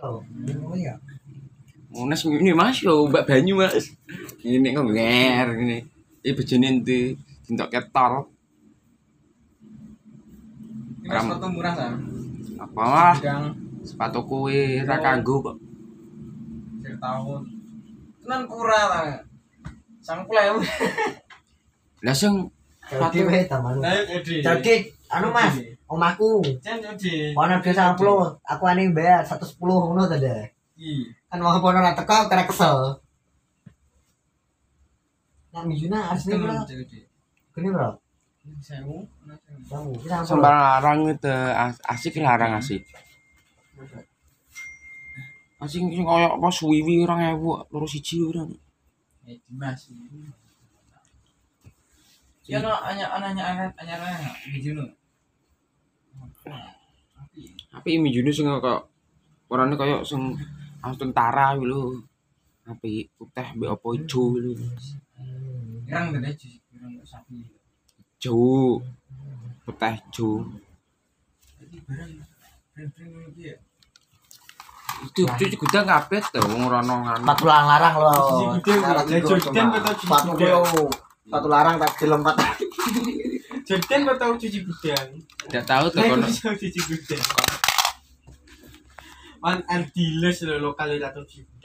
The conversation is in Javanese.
Oh, ngono ya. Munas ini mas yo mbak banyu mas. Ini kok nger ini. Ini bejone ente tindak ketor. Mas Ram. foto murah kan? Apa lah Yang sepatu kowe ra kanggo kok. tahun. Tenan kurang lah. Sang ya. Lah sing Jadi wae ta. Jadi anu Mas, omahku Jan jadi. ono 10, aku ane bayar 110 ngono ta deh. Kan wong pono ra teko kira kesel. Nah, mijuna asli bro. Gini bro. Sembah larang itu as- asik larang asik. Asik sing koyo apa suwiwi 2000 loro siji ora. Eh, Dimas. Ya no, hanya anaknya anak hanya anak Tapi Tapi mijune sing kok warnane koyo sing as tentara kuwi lho. Api putih mbek apa ijo lho. kurang gede sih, kurang sapi. Ijo. Putih ijo. Ya. Itu cuci gudang kabeh to wong rono ngono. Sepatu larang Sepatu gudang? lo. Sepatu larang tak dilompat. Jordan kau tahu cuci gudang? Tidak tahu Nah, kono. bisa cuci gudang. Man antiles lo lokal itu cuci gudang.